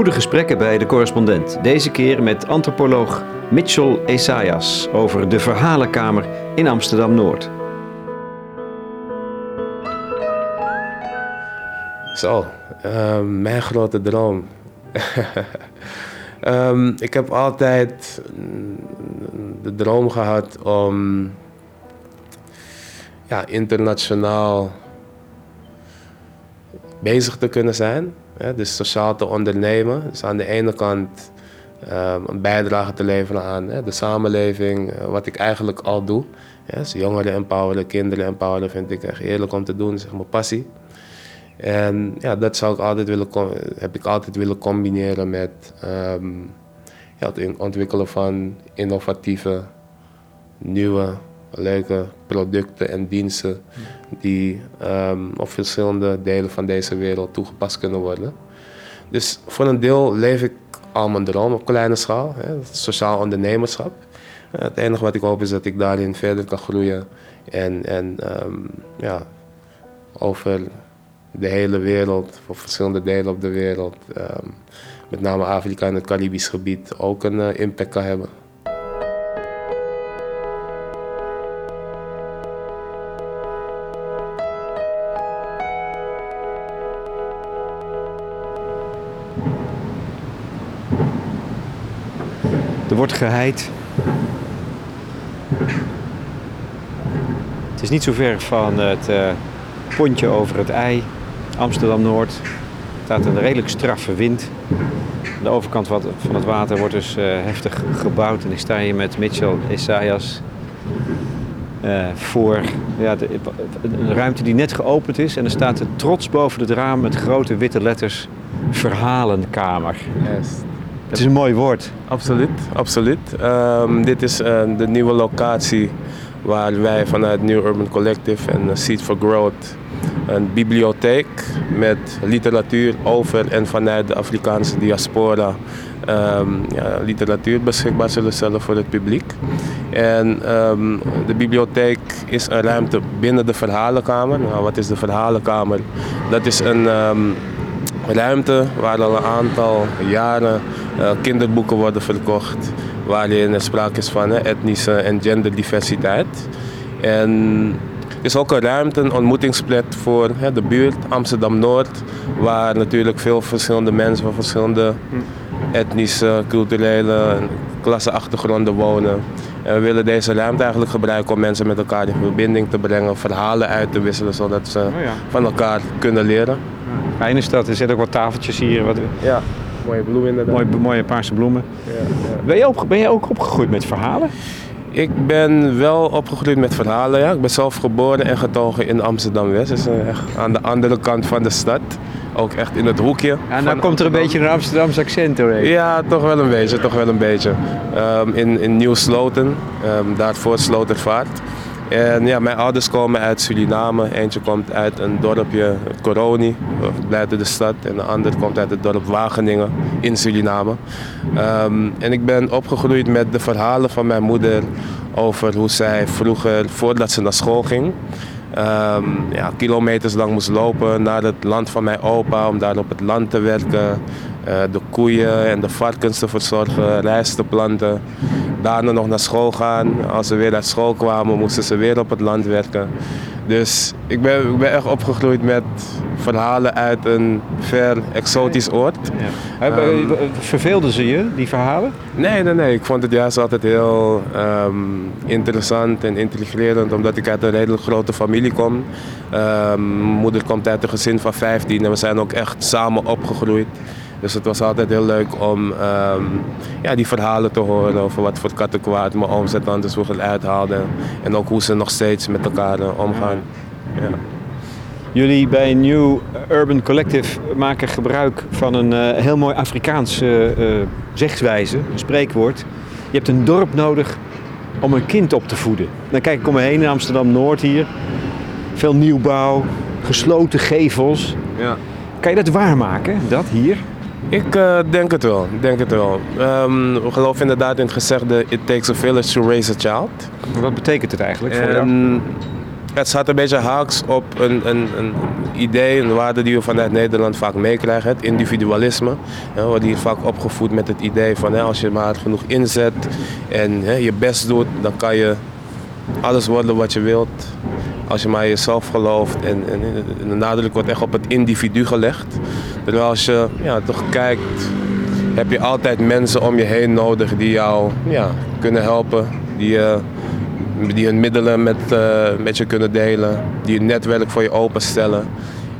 Goede gesprekken bij de correspondent. Deze keer met antropoloog Mitchell Esaias over de Verhalenkamer in Amsterdam Noord. Zo, uh, mijn grote droom. um, ik heb altijd de droom gehad om ja, internationaal bezig te kunnen zijn. Dus sociaal te ondernemen. Dus aan de ene kant um, een bijdrage te leveren aan de samenleving, uh, wat ik eigenlijk al doe. Dus jongeren empoweren, kinderen empoweren vind ik echt heerlijk om te doen, zeg mijn passie. En ja, dat zou ik altijd willen, heb ik altijd willen combineren met um, ja, het ontwikkelen van innovatieve, nieuwe, leuke producten en diensten die um, op verschillende delen van deze wereld toegepast kunnen worden. Dus voor een deel leef ik al mijn droom op kleine schaal, hè, sociaal ondernemerschap. Het enige wat ik hoop is dat ik daarin verder kan groeien en, en um, ja, over de hele wereld, voor verschillende delen op de wereld, um, met name Afrika en het Caribisch gebied, ook een uh, impact kan hebben. Wordt geheid. Het is niet zo ver van het uh, pontje over het ei, Amsterdam-Noord. Er staat een redelijk straffe wind. Aan de overkant van het water wordt dus uh, heftig gebouwd. En ik sta hier met Mitchell Esaias uh, voor ja, een ruimte die net geopend is. En er staat trots boven het raam met grote witte letters Verhalenkamer. Yes. Het is een mooi woord. Absoluut, absoluut. Um, dit is uh, de nieuwe locatie waar wij vanuit New Urban Collective en Seed for Growth een bibliotheek met literatuur over en vanuit de Afrikaanse diaspora um, ja, literatuur beschikbaar zullen stellen voor het publiek. En um, de bibliotheek is een ruimte binnen de verhalenkamer. Nou, wat is de verhalenkamer? Dat is een ruimte waar al een aantal jaren kinderboeken worden verkocht. Waarin er sprake is van etnische en genderdiversiteit. En het is ook een ruimte, een ontmoetingsplek voor de buurt Amsterdam-Noord. Waar natuurlijk veel verschillende mensen van verschillende etnische, culturele, klasseachtergronden wonen. En we willen deze ruimte eigenlijk gebruiken om mensen met elkaar in verbinding te brengen, verhalen uit te wisselen, zodat ze oh ja. van elkaar kunnen leren. Fijn is dat. Er zitten ook wat tafeltjes hier. Wat... Ja, mooie bloemen inderdaad. Mooie, mooie paarse bloemen. Ja, ja. Ben, je op, ben je ook opgegroeid met verhalen? Ik ben wel opgegroeid met verhalen. Ja. Ik ben zelf geboren en getogen in Amsterdam-West. Dus echt aan de andere kant van de stad. Ook echt in het hoekje. Ja, en dan komt er een beetje een Amsterdamse accent doorheen. Ja, toch wel een beetje. Toch wel een beetje. Um, in, in Nieuw-Sloten, um, daar voor Slotervaart. En ja, mijn ouders komen uit Suriname. Eentje komt uit een dorpje Coroni, buiten de stad. En de ander komt uit het dorp Wageningen in Suriname. Um, en ik ben opgegroeid met de verhalen van mijn moeder over hoe zij vroeger, voordat ze naar school ging, um, ja, kilometers lang moest lopen naar het land van mijn opa om daar op het land te werken. Uh, de koeien en de varkens te verzorgen, rijst te planten. Daarna nog naar school gaan. Als ze weer uit school kwamen, moesten ze weer op het land werken. Dus ik ben, ik ben echt opgegroeid met verhalen uit een ver exotisch oord. Ja. Um, Verveelden ze je, die verhalen? Nee, nee, nee. Ik vond het juist altijd heel um, interessant en intrigerend, omdat ik uit een redelijk grote familie kom. Um, moeder komt uit een gezin van 15 en we zijn ook echt samen opgegroeid. Dus het was altijd heel leuk om um, ja, die verhalen te horen over wat voor kattenkwaad mijn ooms en tantes vroeger uithaalden. En ook hoe ze nog steeds met elkaar uh, omgaan. Ja. Jullie bij New Urban Collective maken gebruik van een uh, heel mooi Afrikaanse uh, zegswijze, een spreekwoord. Je hebt een dorp nodig om een kind op te voeden. Dan kijk ik om me heen in Amsterdam-Noord hier. Veel nieuwbouw, gesloten gevels. Ja. Kan je dat waarmaken, dat hier? Ik uh, denk het wel. Denk het wel. Um, we geloven inderdaad in het gezegde: It takes a village to raise a child. Wat betekent het eigenlijk voor jou? het staat een beetje haaks op een, een, een idee, een waarde die we vanuit Nederland vaak meekrijgen, het individualisme. we worden hier vaak opgevoed met het idee van hè, als je maar genoeg inzet en hè, je best doet, dan kan je alles worden wat je wilt. Als je maar jezelf gelooft en, en, en de nadruk wordt echt op het individu gelegd. Terwijl als je ja, toch kijkt, heb je altijd mensen om je heen nodig die jou ja, kunnen helpen. Die, uh, die hun middelen met, uh, met je kunnen delen. Die een netwerk voor je openstellen.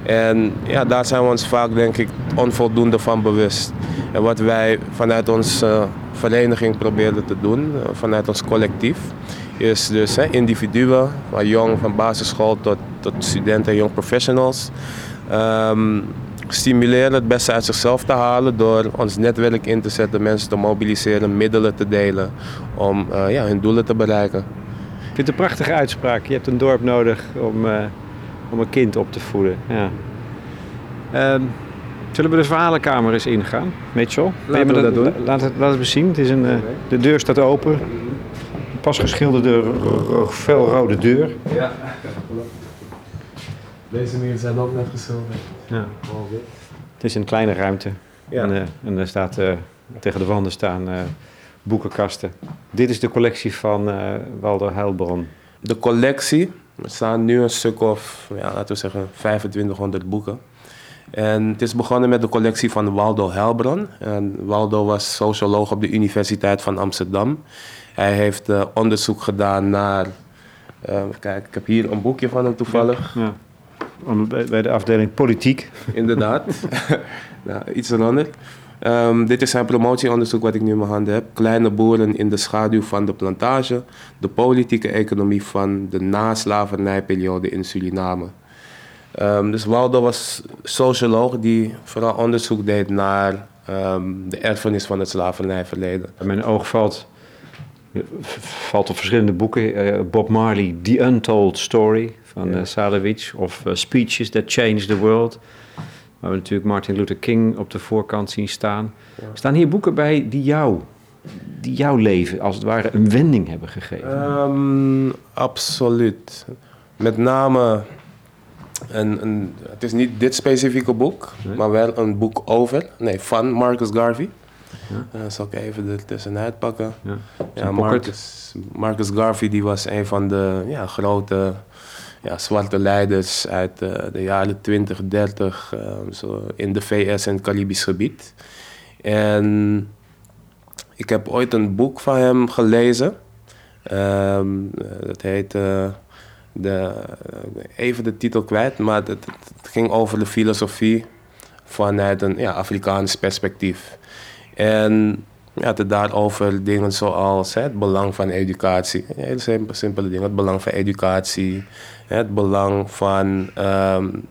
En ja, daar zijn we ons vaak denk ik onvoldoende van bewust. En wat wij vanuit onze vereniging probeerden te doen, vanuit ons collectief, is dus hè, individuen, van jong van basisschool tot, tot studenten en jong professionals. Um, stimuleren het beste uit zichzelf te halen door ons netwerk in te zetten, mensen te mobiliseren, middelen te delen om uh, ja, hun doelen te bereiken. Ik vind het een prachtige uitspraak. Je hebt een dorp nodig om, uh, om een kind op te voeden. Ja. Um, zullen we de verhalenkamer eens ingaan, Mitchell? Laten we dat, dat doen. Laat het, laat het zien. Het is een, uh, de deur staat open. Een pas geschilderde felrode deur. Ja. Deze muren zijn ook net geschilderd. Ja. Het is een kleine ruimte. Ja. En, uh, en er staat uh, tegen de wanden staan uh, boekenkasten. Dit is de collectie van Waldo Heilbron. De collectie, er staan nu een stuk of, ja, laten we zeggen, 2500 boeken. En het is begonnen met de collectie van Waldo Heilbron. En Waldo was socioloog op de Universiteit van Amsterdam. Hij heeft onderzoek gedaan naar. kijk, ik heb hier een boekje van hem toevallig. Ja. Bij de afdeling politiek. Inderdaad. nou, iets veranderd. Um, dit is zijn promotieonderzoek wat ik nu in mijn handen heb. Kleine boeren in de schaduw van de plantage. De politieke economie van de naslavernijperiode in Suriname. Um, dus Waldo was socioloog die vooral onderzoek deed naar um, de erfenis van het slavernijverleden. Mijn oog valt, valt op verschillende boeken. Uh, Bob Marley, The Untold Story van ja. Salewicz. Of uh, Speeches That Changed the World. Waar we natuurlijk Martin Luther King op de voorkant zien staan. Ja. Staan hier boeken bij die jou, die jouw leven als het ware een wending hebben gegeven? Um, absoluut. Met name, een, een, het is niet dit specifieke boek, nee. maar wel een boek over, nee, van Marcus Garvey. Ja. Uh, zal ik even er tussenuit pakken. Ja, ja Marcus, Marcus Garvey die was een van de ja, grote ja, zwarte leiders uit uh, de jaren 20, 30 uh, zo in de VS en het Caribisch gebied. En ik heb ooit een boek van hem gelezen. Um, dat heet. Uh, de, even de titel kwijt, maar het, het, ging over de filosofie vanuit een ja, Afrikaans perspectief. En ja, het daarover dingen zoals hè, het belang van educatie. Hele simpele, simpele dingen. Het belang van educatie, het belang van um,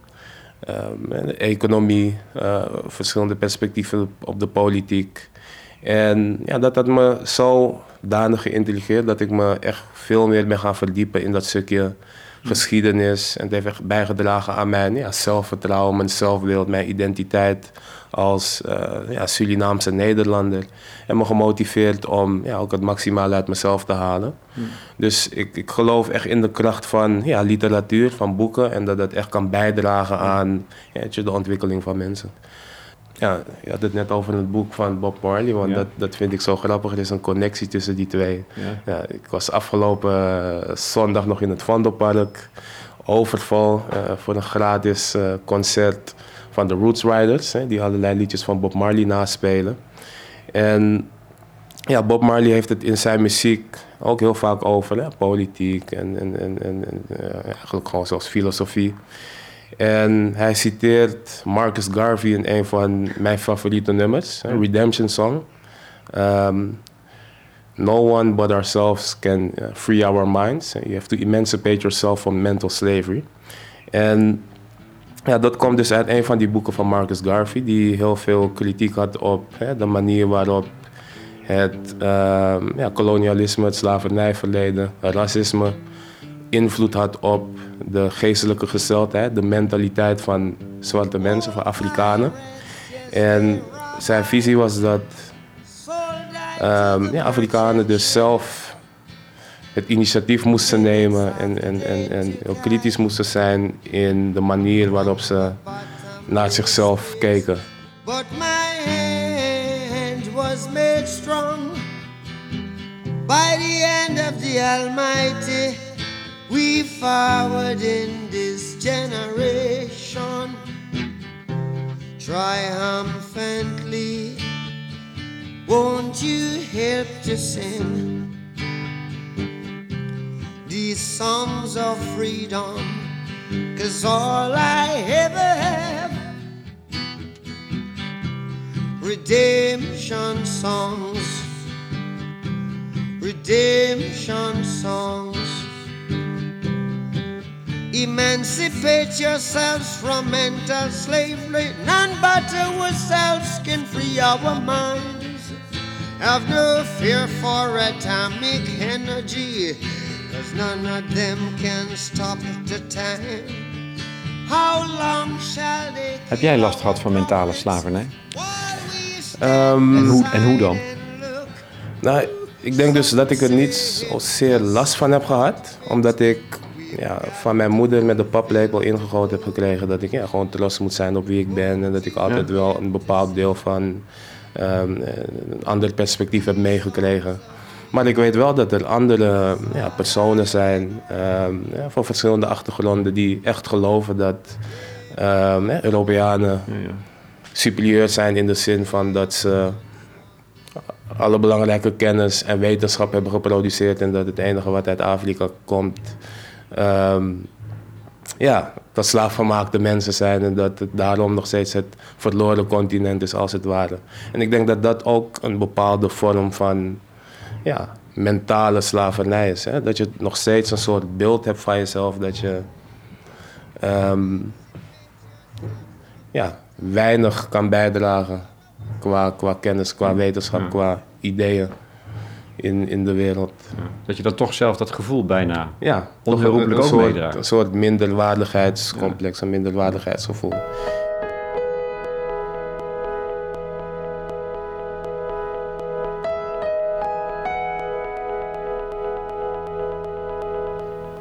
de economie, uh, verschillende perspectieven op de politiek. En ja, dat had me zo danig geïntelligeerd dat ik me echt veel meer ben gaan verdiepen in dat stukje geschiedenis. En het heeft echt bijgedragen aan mijn ja, zelfvertrouwen, mijn zelfbeeld, mijn identiteit als uh, ja, Surinaamse Nederlander. En me gemotiveerd om ja, ook het maximale uit mezelf te halen. Hmm. Dus ik, ik geloof echt in de kracht van ja, literatuur, van boeken. En dat dat echt kan bijdragen aan ja, de ontwikkeling van mensen. Ja, je had het net over het boek van Bob Marley, want dat, dat vind ik zo grappig. Er is een connectie tussen die twee. Ja. ja ik was afgelopen uh, zondag nog in het Vondelpark. Overval uh, voor een gratis uh, concert van de Roots Riders, hè, die allerlei liedjes van Bob Marley naspelen. En ja, Bob Marley heeft het in zijn muziek ook heel vaak over hè, politiek en, en, en, en eigenlijk gewoon zoals filosofie. En hij citeert Marcus Garvey in een van mijn favoriete nummers, Redemption Song. Um, no one but ourselves can uh, free our minds. You have to emancipate yourself from mental slavery. En ja, dat komt dus uit een van die boeken van Marcus Garvey, die heel veel kritiek had op hè, de manier waarop het uh, ja, kolonialisme, het slavernijverleden, racisme invloed had op de geestelijke gesteldheid, de mentaliteit van zwarte mensen, van Afrikanen. En zijn visie was dat um, ja, Afrikanen dus zelf het initiatief moesten nemen en, en, en, en heel kritisch moesten zijn in de manier waarop ze naar zichzelf keken. But my hand was made strong by the hand of the Almighty. We forward in this generation triumphantly. Won't you help to sing these songs of freedom? Cause all I ever have redemption songs, redemption songs. Emancipate yourselves from mental slavery. None but ourselves can free our minds. Have no fear for atomic energy, cause none of them can stop the time. How long shall they Heb jij last gehad van mentale slavernij? Ehm, En hoe, en hoe dan? Nou, ik denk dus dat ik er niet zozeer last van heb gehad. Omdat ik ja, van mijn moeder met de paplepel ingegoten heb gekregen dat ik ja, gewoon trots moet zijn op wie ik ben. En dat ik altijd wel een bepaald deel van ehm, een ander perspectief heb meegekregen. Maar ik weet wel dat er andere ja, personen zijn ehm, ja, van verschillende achtergronden die echt geloven dat ja, Europeanen superieur zijn in de zin van dat ze alle belangrijke kennis en wetenschap hebben geproduceerd en dat het enige wat uit Afrika komt, ehm, ja, dat slaafgemaakte mensen zijn en dat het daarom nog steeds het verloren continent is als het ware. En ik denk dat dat ook een bepaalde vorm van ja, mentale slavernij is. Hè? Dat je nog steeds een soort beeld hebt van jezelf dat je ehm, ja, weinig kan bijdragen qua, qua kennis, qua wetenschap, qua ideeën in, in de wereld. Dat je dan toch zelf dat gevoel bijna... Ja, Onherroepelijk ook meedraagt. Een soort minderwaardigheidscomplex, een minderwaardigheidsgevoel.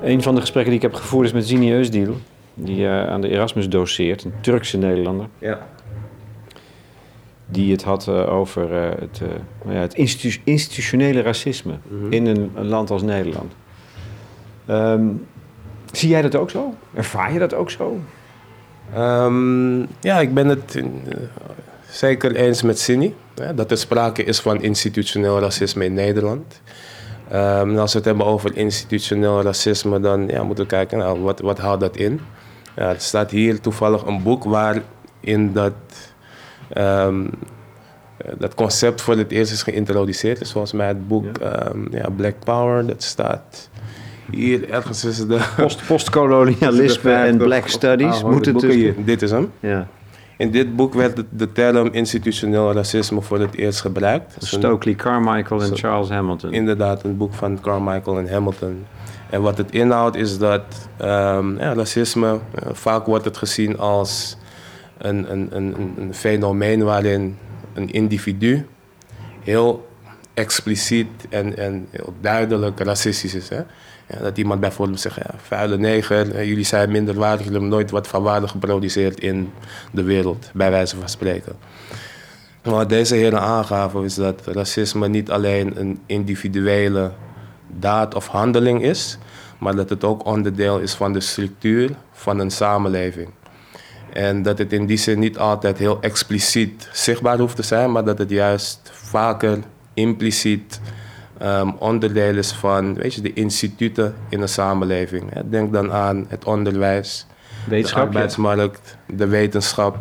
Een van de gesprekken die ik heb gevoerd is met Zini Özdil, die eh, aan de Erasmus doseert, een Turkse Nederlander. Ja. Die het had eh, over eh, het, eh, nou ja, het institu- institutionele racisme in een, een land als Nederland. Ehm, zie jij dat ook zo? Ervaar je dat ook zo? Ehm, ja, ik ben het zeker eens met Cindy. Dat er sprake is van institutioneel racisme in Nederland. Ehm, en als we het hebben over institutioneel racisme, dan ja, moeten we kijken, nou, wat, wat houdt dat in? Ja, er staat hier toevallig een boek waarin dat, ehm, eh, dat concept voor het eerst is geïntroduceerd. Dus volgens mij het boek ehm, ja, Black Power, dat staat hier ergens tussen de... Post, postkolonialisme en black studies. Ah, Moet het boeken dus... hier. Dit is hem. Ja. In dit boek werd de, de term institutioneel racisme voor het eerst gebruikt. Stokely Carmichael en. Charles Hamilton. Inderdaad, een boek van Carmichael en Hamilton. En wat het inhoudt is dat ehm, ja, racisme, eh, vaak wordt het gezien als een, een, een, een- een fenomeen waarin een individu heel expliciet en, en duidelijk racistisch is. Hè? Ja, dat iemand bijvoorbeeld zegt, ja, vuile neger, jullie zijn minderwaardig, jullie hebben nooit wat van waarde geproduceerd in de wereld, bij wijze van spreken. Wat deze heren aangaven is dat racisme niet alleen een individuele daad of handeling is, maar dat het ook onderdeel is van de structuur van een samenleving. En dat het in die zin niet altijd heel expliciet zichtbaar hoeft te zijn, maar dat het juist vaker impliciet ehm, onderdeel is van weet je, de instituten in een samenleving. Denk dan aan het onderwijs, de arbeidsmarkt, de wetenschap,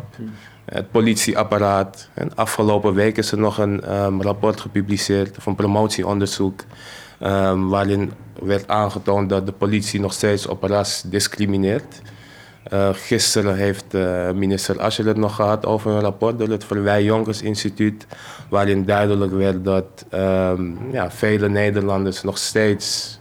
het politieapparaat. En afgelopen week is er nog een ehm, rapport gepubliceerd, of een promotieonderzoek, ehm, waarin werd aangetoond dat de politie nog steeds op ras discrimineert. Eh, gisteren heeft eh, minister Ascher het nog gehad over een rapport door het Verwij Jonkers Instituut, waarin duidelijk werd dat ehm, ja, vele Nederlanders nog steeds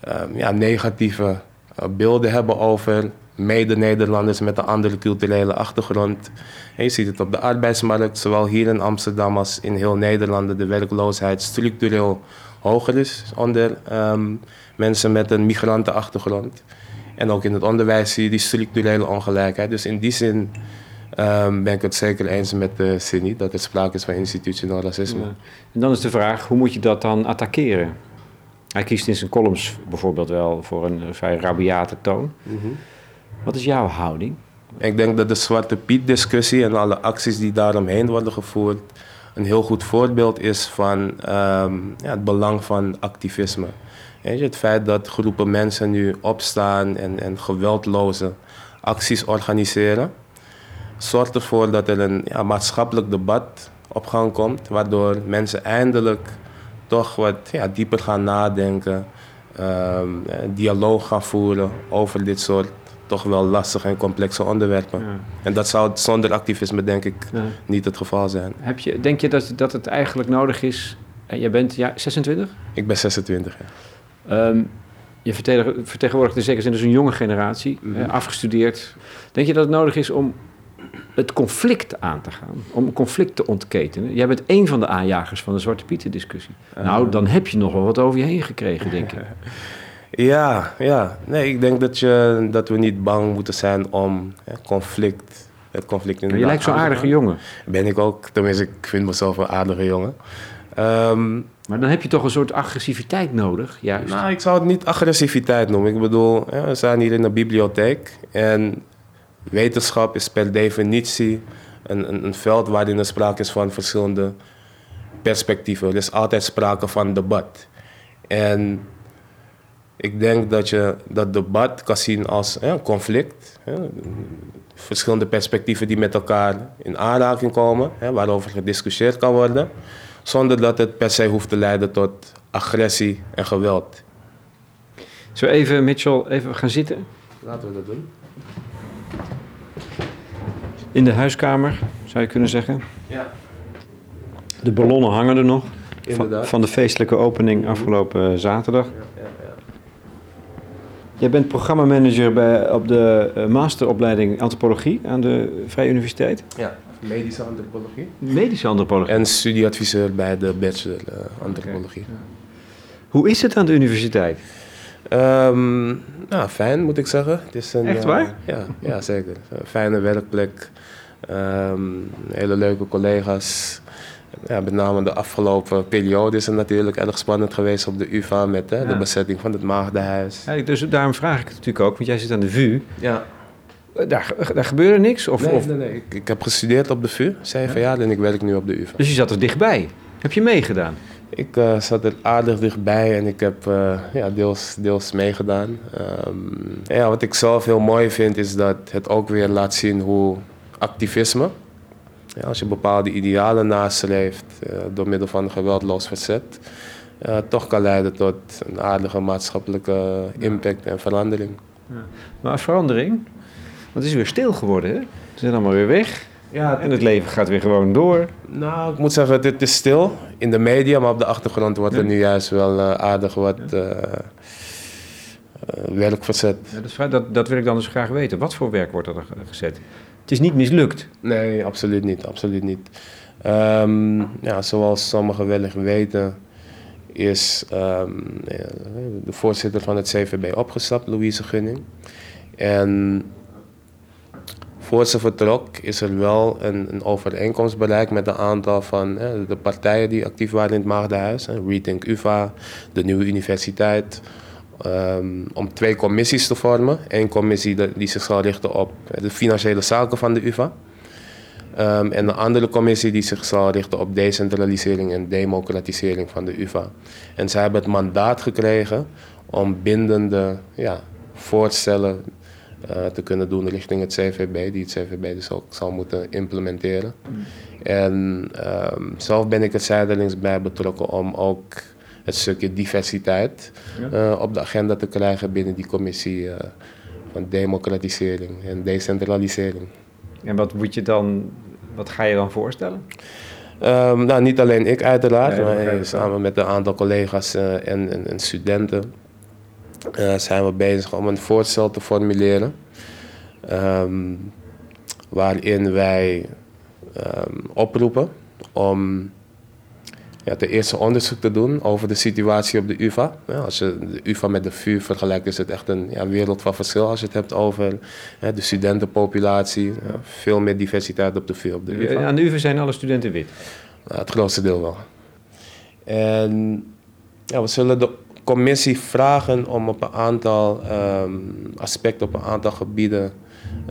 ehm, ja, negatieve eh, beelden hebben over mede-Nederlanders met een andere culturele achtergrond. En je ziet het op de arbeidsmarkt, zowel hier in Amsterdam als in heel Nederland, de werkloosheid structureel hoger is onder ehm, mensen met een migrantenachtergrond. En ook in het onderwijs zie je die structurele ongelijkheid. Dus in die zin ehm, ben ik het zeker eens met de uh, Cindy dat er sprake is van institutioneel racisme. En dan is de vraag, hoe moet je dat dan attackeren? Hij kiest in zijn columns bijvoorbeeld wel voor een vrij rabiate toon. Mm Wat is jouw houding? Ik denk dat de Zwarte Piet-discussie en alle acties die daaromheen worden gevoerd... een heel goed voorbeeld is van um, ja, het belang van activisme. Weet je, het feit dat groepen mensen nu opstaan en, en geweldloze acties organiseren... zorgt ervoor dat er een ja, maatschappelijk debat op gang komt... waardoor mensen eindelijk toch wat ja, dieper gaan nadenken... Um, dialoog gaan voeren over dit soort toch wel lastige en complexe onderwerpen. Ja. En dat zou zonder activisme denk ik ja. niet het geval zijn. Heb je, denk je dat, dat het eigenlijk nodig is... Jij bent ja, 26? Ik ben 26, ja. Um, je vertegenwoordigt in zekere zin dus een jonge generatie, mm -hmm. afgestudeerd. Denk je dat het nodig is om het conflict aan te gaan, om een conflict te ontketenen? Jij bent één van de aanjagers van de Zwarte Pieten discussie. Uh, nou, dan heb je nog wel wat over je heen gekregen, denk ik. Ja, ja. Nee, ik denk dat, je, dat we niet bang moeten zijn om hè, conflict. Het conflict in je lijkt zo'n aardige jongen. Ben ik ook. Tenminste, ik vind mezelf een aardige jongen. Um, maar dan heb je toch een soort agressiviteit nodig, juist? Nou, ik zou het niet agressiviteit noemen. Ik bedoel, ja, we zijn hier in een bibliotheek. En wetenschap is per definitie een, een, een veld waarin er sprake is van verschillende perspectieven. Er is altijd sprake van debat. En ik denk dat je dat debat kan zien als conflict. verschillende perspectieven die met elkaar in aanraking komen, waarover gediscussieerd kan worden, zonder dat het per se hoeft te leiden tot agressie en geweld. Zo even, Mitchell, even gaan zitten. Laten we dat doen. In de huiskamer, zou je kunnen zeggen. Ja. De ballonnen hangen er nog. Inderdaad. Van, van de feestelijke opening afgelopen zaterdag. Ja, ja, ja. Jij bent programmamanager bij, op de uh, masteropleiding antropologie aan de Vrije Universiteit. Ja, medische antropologie. Medische antropologie. En studieadviseur bij de bachelor uh, antropologie. Okay. Hoe is het aan de universiteit? Um, nou, fijn moet ik zeggen. Het is een, Echt waar? Uh, ja, ja, zeker. Een fijne werkplek. Um, hele leuke collega's. Ja, met name de afgelopen periode is het natuurlijk erg spannend geweest op de UvA met hè, ja. de bezetting van het Maagdenhuis. Ja, dus daarom vraag ik het natuurlijk ook, want jij zit aan de VU. Ja. Daar, daar gebeurde niks? Of, nee, of... nee, nee. Ik, ik, heb gestudeerd op de VU, zeven jaar, en ik werk nu op de UvA. Dus je zat er dichtbij? Heb je meegedaan? Ik uh, zat er aardig dichtbij en ik heb uh, ja, deels, deels meegedaan. Um, ja, wat ik zelf heel mooi vind is dat het ook weer laat zien hoe activisme, ja, als je bepaalde idealen nastreeft uh, door middel van geweldloos verzet, uh, toch kan leiden tot een aardige maatschappelijke impact en verandering. Ja. Maar verandering? Want het is weer stil geworden, hè? Ze zijn allemaal weer weg. Ja, en het leven gaat weer gewoon door. Nou, ik moet zeggen, dit is stil in de media, maar op de achtergrond wordt er nu juist wel uh, aardig wat werk verzet. Ja, dat, dat, dat wil ik dan dus graag weten. Wat voor werk wordt er gezet? Het is niet mislukt. Nee, absoluut niet. Absoluut niet. Um, ja, zoals sommigen wellicht weten, is um, de voorzitter van het CVB opgestapt, Louise Gunning. En voor ze vertrok is er wel een, een overeenkomst bereikt met een aantal van hè, de partijen die actief waren in het Maagdenhuis. Hè, Rethink UvA, de Nieuwe Universiteit, Um, om twee commissies te vormen. Eén commissie die, zich zal richten op de financiële zaken van de UvA. Um, en een andere commissie die zich zal richten op decentralisering en democratisering van de UvA. En zij hebben het mandaat gekregen om bindende ja, voorstellen uh, te kunnen doen richting het CVB, die het CVB dus ook zal moeten implementeren. En um, zelf ben ik er zijdelings bij betrokken om ook het stukje diversiteit ja. uh, op de agenda te krijgen binnen die commissie uh, van democratisering en decentralisering. En wat moet je dan, wat ga je dan voorstellen? Um, nou, niet alleen ik uiteraard, nee, maar samen met een aantal collega's uh, en, en, en, studenten zijn we bezig om een voorstel te formuleren. Um, waarin wij um, oproepen om ja, ten eerste onderzoek te doen over de situatie op de UvA. Ja, als je de UvA met de VU vergelijkt, is het echt een ja, wereld van verschil als je het hebt over de studentenpopulatie. Ja, veel meer diversiteit op de VU. Op de UvA. Aan de UvA zijn alle studenten wit? het grootste deel wel. En ja, we zullen de commissie vragen om op een aantal ehm, aspecten, op een aantal gebieden,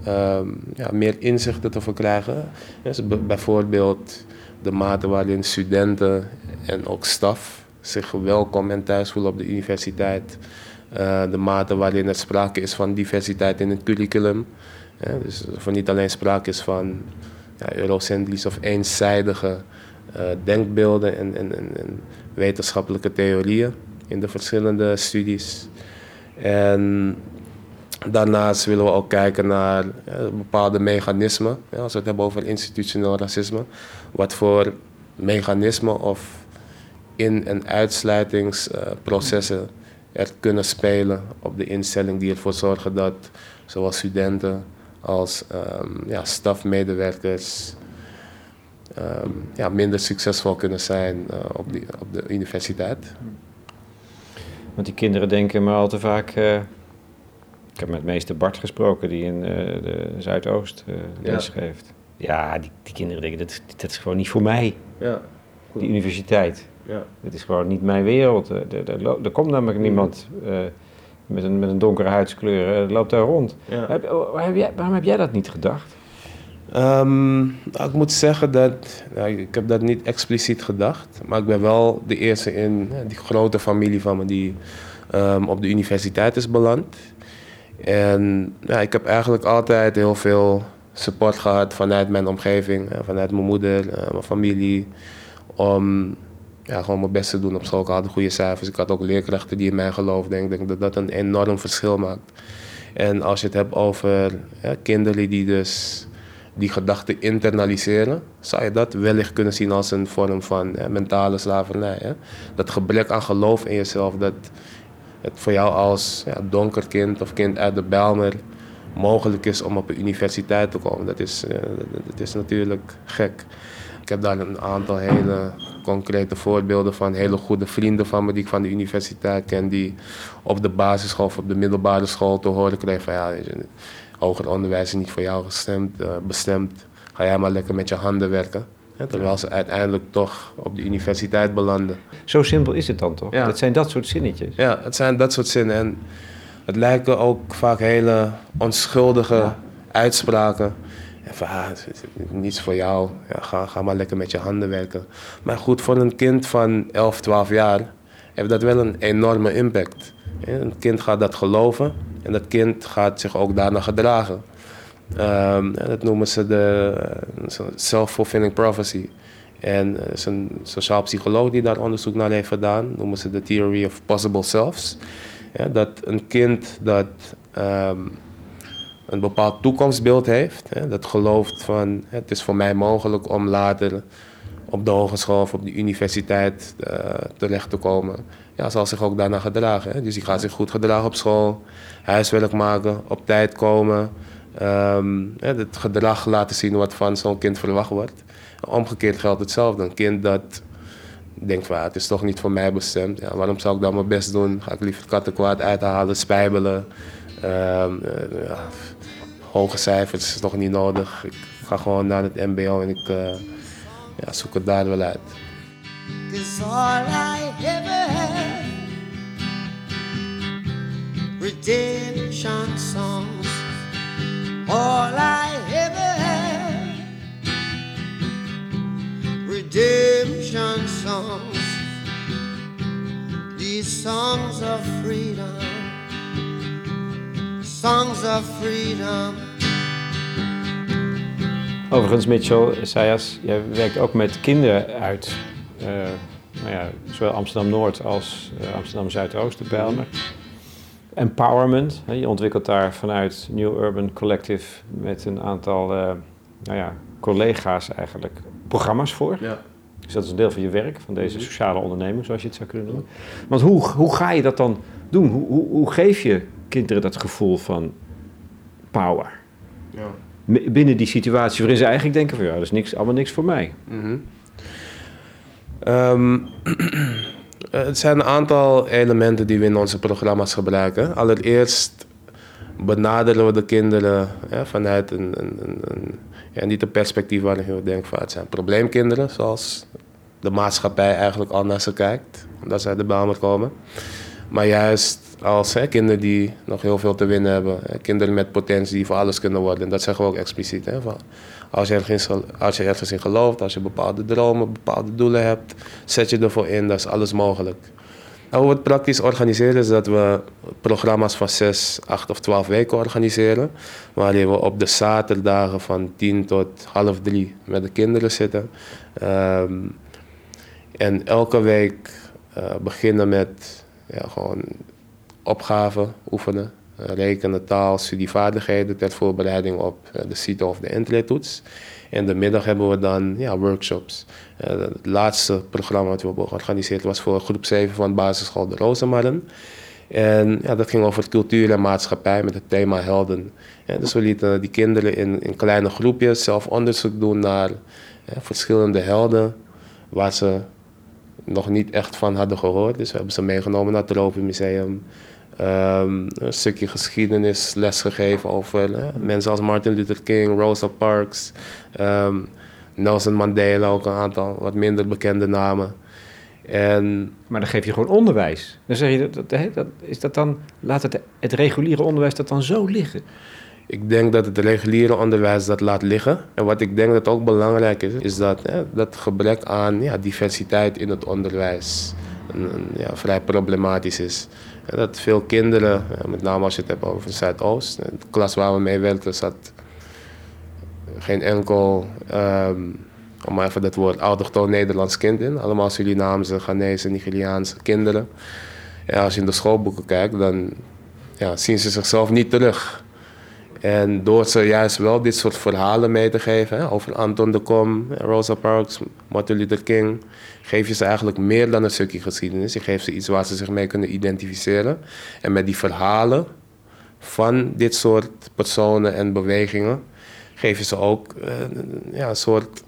ehm, ja, meer inzichten te verkrijgen. Dus bijvoorbeeld de mate waarin studenten en ook staf zich welkom en thuis voelen op de universiteit. Uh, de mate waarin er sprake is van diversiteit in het curriculum. dus of er niet alleen sprake is van ja, eurocentrisch of eenzijdige uh, denkbeelden en, en, en, wetenschappelijke theorieën in de verschillende studies. En daarnaast willen we ook kijken naar bepaalde mechanismen. Ja, als we het hebben over institutioneel racisme. Wat voor mechanismen of in- en uitsluitingsprocessen er kunnen spelen op de instelling die ervoor zorgen dat zowel studenten als um, ja, stafmedewerkers um, ja, minder succesvol kunnen zijn uh, op, die, op de universiteit. Want die kinderen denken maar al te vaak. Ik heb met meester Bart gesproken, die in uh, de Zuidoost uh, les ja. geeft. Ja, die, die, kinderen denken, dat, dat is gewoon niet voor mij. Ja. Die universiteit. Ja. Het is gewoon niet mijn wereld. Er, er, komt namelijk niemand met, een, met een donkere huidskleur, loopt daar rond. Ja. Heb, waar heb jij, waarom heb jij dat niet gedacht? Um, nou, ik moet zeggen dat, nou, ik heb dat niet expliciet gedacht, maar ik ben wel de eerste in die grote familie van me die um, op de universiteit is beland. En ja, ik heb eigenlijk altijd heel veel support gehad vanuit mijn omgeving, vanuit mijn moeder, uh, mijn familie, om ja, gewoon mijn best te doen op school. Ik had goede cijfers, ik had ook leerkrachten die in mij geloofden. Ik denk dat dat een enorm verschil maakt. En als je het hebt over ja, kinderen die dus die gedachten internaliseren, zou je dat wellicht kunnen zien als een vorm van mentale slavernij. Hè? Dat gebrek aan geloof in jezelf, dat het voor jou als ja, donker kind of kind uit de Bijlmer mogelijk is om op een universiteit te komen. Dat is, dat is natuurlijk gek. Ik heb daar een aantal hele concrete voorbeelden van hele goede vrienden van me die ik van de universiteit ken, die op de basisschool of op de middelbare school te horen kregen van ja, hoger onderwijs is niet voor jou gestemd, uh, bestemd. Ga jij maar lekker met je handen werken. Terwijl ze uiteindelijk toch op de universiteit belanden. Zo simpel is het dan toch? Ja. Dat zijn dat soort zinnetjes. Ja, het zijn dat soort zinnen. En het lijken ook vaak hele onschuldige uitspraken. En van, ah, niets voor jou, ja, ga, ga maar lekker met je handen werken. Maar goed, voor een kind van 11, 12 jaar heeft dat wel een enorme impact. Een kind gaat dat geloven en dat kind gaat zich ook daarna gedragen. Um, dat noemen ze de uh, self-fulfilling prophecy. En er is een sociaal psycholoog die daar onderzoek naar heeft gedaan, noemen ze de theory of possible selves. Ja, dat een kind dat um, een bepaald toekomstbeeld heeft, hè, dat gelooft van het is voor mij mogelijk om later op de hogeschool of op de universiteit uh, terecht te komen, ja, zal zich ook daarna gedragen. Hè. Dus die gaat zich goed gedragen op school, huiswerk maken, op tijd komen, um, het gedrag laten zien wat van zo'n kind verwacht wordt. Omgekeerd geldt hetzelfde. Een kind dat denkt van het is toch niet voor mij bestemd. Ja, waarom zou ik dan mijn best doen? Ga ik liever kattenkwaad uithalen, spijbelen. Uh, ja, hoge cijfers is toch niet nodig. Ik ga gewoon naar het mbo en ik... Uh, ja, zoek het daar wel uit. Redemption All I ever had. Redemption songs. These songs of freedom. Songs of freedom. Overigens, Mitchell, Sayas, jij werkt ook met kinderen uit uh, nou ja, zowel Amsterdam-Noord als uh, Amsterdam-Zuidoost, de Bijlmer. Empowerment, je ontwikkelt daar vanuit New Urban Collective met een aantal uh, nou ja, collega's eigenlijk programma's voor. Ja. Dus dat is een deel van je werk, van deze mhm. sociale onderneming, zoals je het zou kunnen noemen. Want hoe, hoe ga je dat dan doen? Hoe, hoe, hoe geef je kinderen dat gevoel van power? Ja binnen die situatie waarin ze eigenlijk denken van ja, dat is niks, allemaal niks voor mij. Mm het zijn een aantal elementen die we in onze programma's gebruiken. Allereerst benaderen we de kinderen vanuit een, een, een, ja, niet een perspectief waarin je denkt van het zijn probleemkinderen, zoals de maatschappij eigenlijk al naar ze kijkt, omdat uit de Bijlmer komen. Maar juist als kinderen die nog heel veel te winnen hebben, kinderen met potentie die voor alles kunnen worden. En dat zeggen we ook expliciet. Hè, van, als, je ergens, als je in gelooft, als je bepaalde dromen, bepaalde doelen hebt, zet je ervoor in, dat is alles mogelijk. En hoe we het praktisch organiseren is dat we programma's van 6, 8 of 12 weken organiseren. Waarin we op de zaterdagen van 10 tot half 3 met de kinderen zitten. Um, en elke week uh, beginnen met ja, gewoon opgaven oefenen. Uh, rekenen, taal, studievaardigheden ter voorbereiding op uh, de CITO of de entree-toets. In de middag hebben we dan ja, workshops. het laatste programma dat we hebben georganiseerd was voor groep 7 van basisschool De Rozenmarren. En ja, dat ging over cultuur en maatschappij met het thema helden. Ja, dus we lieten die kinderen in, in kleine groepjes zelf onderzoek doen naar verschillende helden waar ze nog niet echt van hadden gehoord. Dus we hebben ze meegenomen naar het Tropenmuseum. Um, een stukje geschiedenis lesgegeven over mensen als Martin Luther King, Rosa Parks, um, Nelson Mandela, ook een aantal wat minder bekende namen. En, maar dan geef je gewoon onderwijs. Dan zeg je, dat, dat, dat, is dat dan, laat het, het reguliere onderwijs dat dan zo liggen? Ik denk dat het reguliere onderwijs dat laat liggen. En wat ik denk dat ook belangrijk is, is dat hè, dat gebrek aan ja, diversiteit in het onderwijs een, ja, vrij problematisch is. Dat veel kinderen, met name als je het hebt over Zuidoost, de klas waar we mee werkten zat geen enkel, um, om maar even dat woord, autochtoon Nederlands kind in. Allemaal Surinaamse, Ghanese, Nigeriaanse kinderen. Als je in de schoolboeken kijkt, dan ja, zien ze zichzelf niet terug. En door ze juist wel dit soort verhalen mee te geven over Anton de Kom, Rosa Parks, Martin Luther King, geef je ze eigenlijk meer dan een stukje geschiedenis. Je geeft ze iets waar ze zich mee kunnen identificeren. En met die verhalen van dit soort personen en bewegingen geef je ze ook uh, ja, een soort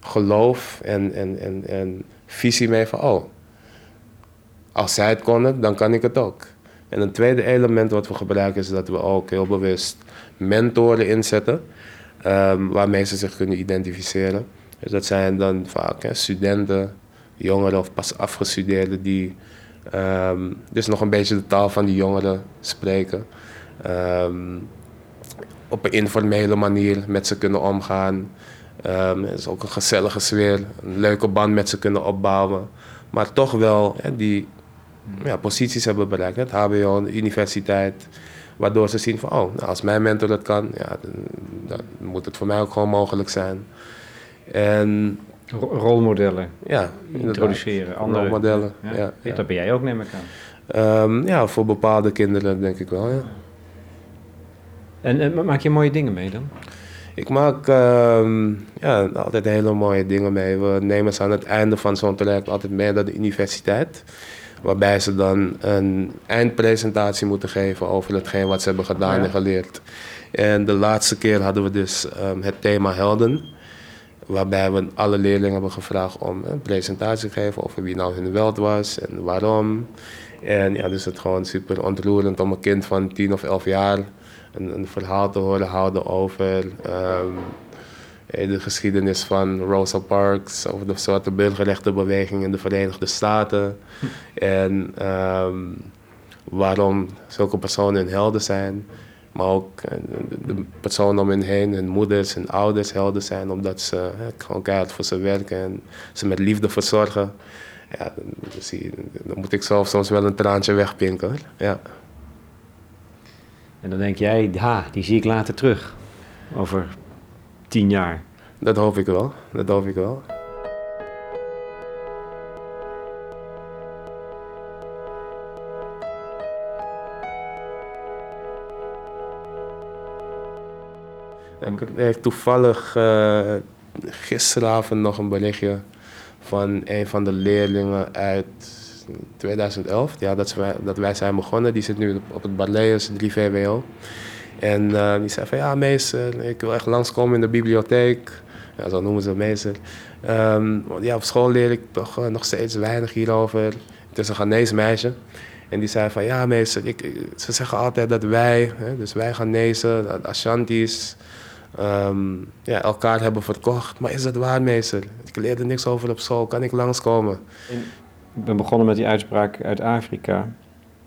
geloof en, en, en, en visie mee van, oh, als zij het konden, dan kan ik het ook. En een tweede element wat we gebruiken is dat we ook heel bewust mentoren inzetten, um, waarmee ze zich kunnen identificeren. Dus dat zijn dan vaak studenten, jongeren of pas afgestudeerden die um, dus nog een beetje de taal van die jongeren spreken. Um, op een informele manier met ze kunnen omgaan. Um, het is ook een gezellige sfeer, een leuke band met ze kunnen opbouwen. Maar toch wel hè, die ja, posities hebben bereikt. Het HBO, de universiteit. Waardoor ze zien van, oh, als mijn mentor dat kan, ja, dan, moet het voor mij ook gewoon mogelijk zijn. En, rolmodellen ja, introduceren. Andere rolmodellen, ja. ja, Dat ben jij ook, neem ik aan. Um, ja, voor bepaalde kinderen denk ik wel, ja. En, en maak je mooie dingen mee dan? Ik maak uh, ja, altijd hele mooie dingen mee. We nemen ze aan het einde van zo'n traject altijd mee naar de universiteit. Waarbij ze dan een eindpresentatie moeten geven over hetgeen wat ze hebben gedaan en geleerd. En de laatste keer hadden we dus um, het thema helden. Waarbij we alle leerlingen hebben gevraagd om een presentatie te geven over wie nou hun weld was en waarom. En ja, dus het gewoon super ontroerend om een kind van 10 of 11 jaar een, een verhaal te horen houden over um, de geschiedenis van Rosa Parks, over de zwarte burgerrechtenbeweging in de Verenigde Staten. En um, waarom zulke personen hun helden zijn. Maar ook eh, de personen om hen heen, hun moeders en ouders helden zijn, omdat ze gewoon keihard voor ze werken en ze met liefde verzorgen. Ja, dan moet ik zelf soms wel een traantje wegpinken. Ja. En dan denk jij, ha, die zie ik later terug. Over tien jaar. Dat hoop ik wel. Dat hoop ik wel. Ik toevallig uh, gisteravond nog een berichtje van een van de leerlingen uit 2011. Ja, dat, wij, dat wij zijn begonnen. Die zit nu op het Barleus 3 VWO. En uh, die zei van ja, meester, ik wil echt langskomen in de bibliotheek. Ja, zo noemen ze meester. Ehm, ja, op school leer ik toch eh, nog steeds weinig hierover. Het is een Ghanese meisje. En die zei van, ja meester, ik, ze zeggen altijd dat wij, hè, dus wij Ghanese, Ashantis, ehm, ja, elkaar hebben verkocht. Maar is dat waar meester? Ik leerde niks over op school, kan ik langskomen? Ik ben begonnen met die uitspraak uit Afrika.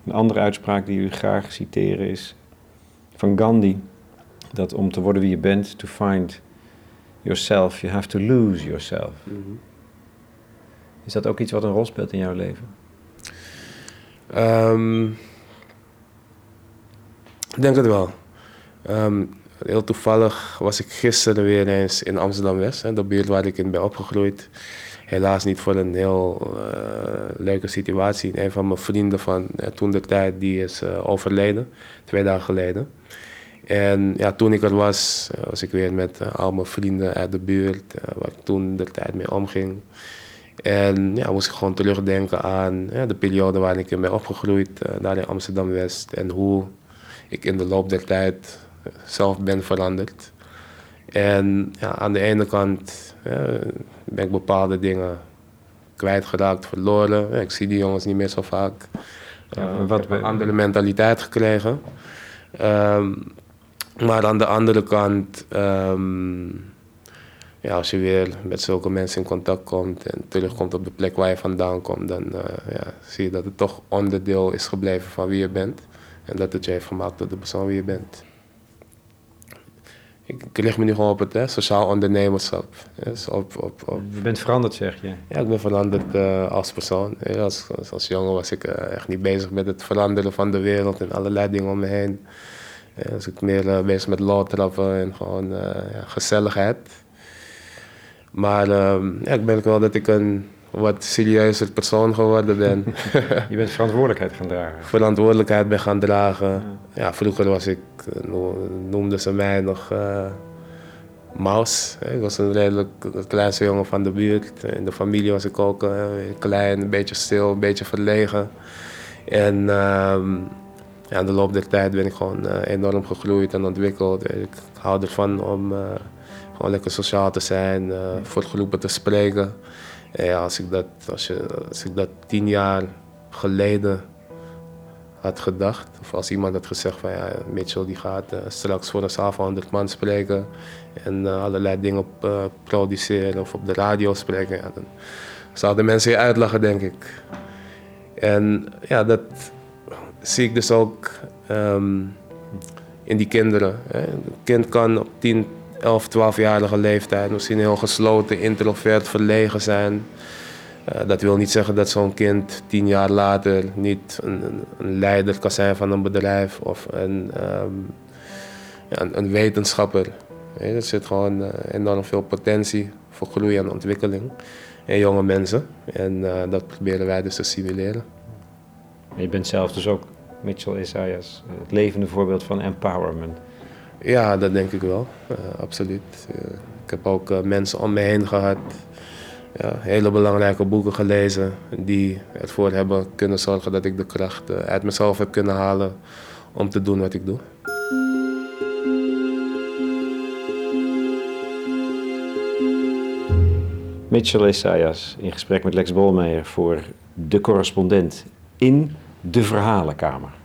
Een andere uitspraak die u graag citeren is van Gandhi. Dat om te worden wie je bent, to find yourself, you have to lose yourself. Is dat ook iets wat een rol speelt in jouw leven? Ehm, ik denk het wel. Ehm, heel toevallig was ik gisteren weer eens in Amsterdam-West, de buurt waar ik in ben opgegroeid. Helaas niet voor een heel eh, leuke situatie. Een van mijn vrienden van uh, toen de tijd die is uh, overleden, twee dagen geleden. En ja, toen ik er was, was ik weer met al mijn vrienden uit de buurt, waar ik toen de tijd mee omging. En ja, moest ik gewoon terugdenken aan de periode waarin ik in ben opgegroeid, daar in Amsterdam-West. En hoe ik in de loop der tijd zelf ben veranderd. En ja, aan de ene kant ja, ben ik bepaalde dingen kwijtgeraakt, verloren. Ik zie die jongens niet meer zo vaak. Ja, uh, wat een andere mentaliteit gekregen. Um, maar aan de andere kant, um, ja, als je weer met zulke mensen in contact komt en terugkomt op de plek waar je vandaan komt, dan uh, ja, zie je dat het toch onderdeel is gebleven van wie je bent. En dat het je heeft gemaakt tot de persoon wie je bent ik, ik lig me nu gewoon op het hè, sociaal ondernemerschap. Dus op, op, op. Je bent veranderd, zeg je? Ja, ik ben veranderd uh, als persoon. Als, als, als, jongen was ik uh, echt niet bezig met het veranderen van de wereld en allerlei dingen om me heen. Ja, was ik meer uh, bezig met lawtrappen en gewoon ja, gezelligheid. Maar ehm, ja, ik ben wel dat ik een wat serieuzer persoon geworden ben. je bent verantwoordelijkheid gaan dragen. Verantwoordelijkheid ben gaan dragen. Ja, ja vroeger was ik, noemden ze mij nog uh, Maus. Ik was een redelijk kleinste jongen van de buurt. In de familie was ik ook uh, klein, een beetje stil, een beetje verlegen. En uh, ja, in de loop der tijd ben ik gewoon enorm gegroeid en ontwikkeld. Ik hou ervan om gewoon lekker sociaal te zijn, voor groepen te spreken. Ja, als, ik dat, als, je, als ik dat tien jaar geleden had gedacht, of als iemand had gezegd van ja, Mitchell die gaat uh, straks voor een zaal van 100 man spreken en uh, allerlei dingen uh, produceren of op de radio spreken, dan zouden mensen je uitlachen, denk ik. En ja, dat zie ik dus ook um, in die kinderen. Hè. Een kind kan op 10, 11, 12-jarige leeftijd misschien heel gesloten, introvert, verlegen zijn. Uh, dat wil niet zeggen dat zo'n kind tien jaar later niet een, een, leider kan zijn van een bedrijf of een, um, ja, een, wetenschapper. Er zit gewoon uh, enorm veel potentie voor groei en ontwikkeling in jonge mensen. En uh, dat proberen wij dus te simuleren. Je bent zelf dus ook, Mitchell Isaias, het levende voorbeeld van empowerment. Ja, dat denk ik wel, absoluut. Uh, ik heb ook uh, mensen om me heen gehad, ja, hele belangrijke boeken gelezen, die ervoor hebben kunnen zorgen dat ik de kracht uit mezelf heb kunnen halen om te doen wat ik doe. Mitchell Isaias in gesprek met Lex Bolmeijer voor De Correspondent in de Verhalenkamer.